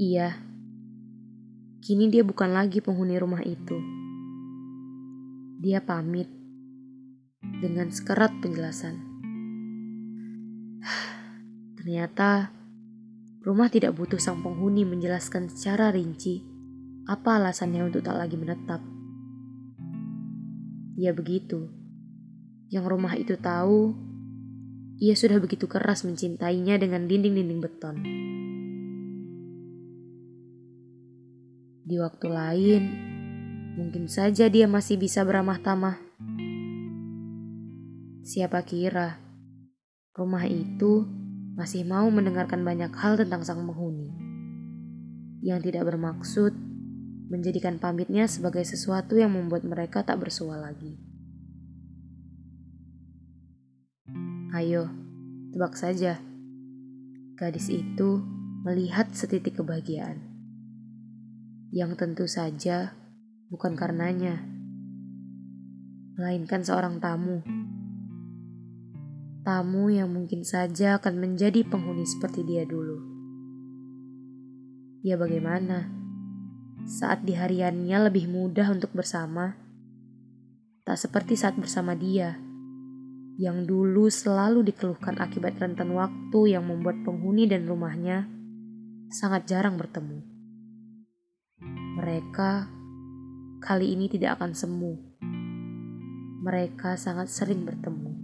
Iya, kini dia bukan lagi penghuni rumah itu. Dia pamit dengan sekerat penjelasan. Ternyata rumah tidak butuh sang penghuni menjelaskan secara rinci apa alasannya untuk tak lagi menetap. Ya begitu, yang rumah itu tahu, ia sudah begitu keras mencintainya dengan dinding-dinding beton. Di waktu lain, mungkin saja dia masih bisa beramah tamah. Siapa kira rumah itu masih mau mendengarkan banyak hal tentang sang penghuni yang tidak bermaksud menjadikan pamitnya sebagai sesuatu yang membuat mereka tak bersua lagi. Ayo, tebak saja. Gadis itu melihat setitik kebahagiaan yang tentu saja bukan karenanya, melainkan seorang tamu. Tamu yang mungkin saja akan menjadi penghuni seperti dia dulu. Ya bagaimana? Saat di hariannya lebih mudah untuk bersama, tak seperti saat bersama dia, yang dulu selalu dikeluhkan akibat rentan waktu yang membuat penghuni dan rumahnya sangat jarang bertemu mereka kali ini tidak akan semu. Mereka sangat sering bertemu.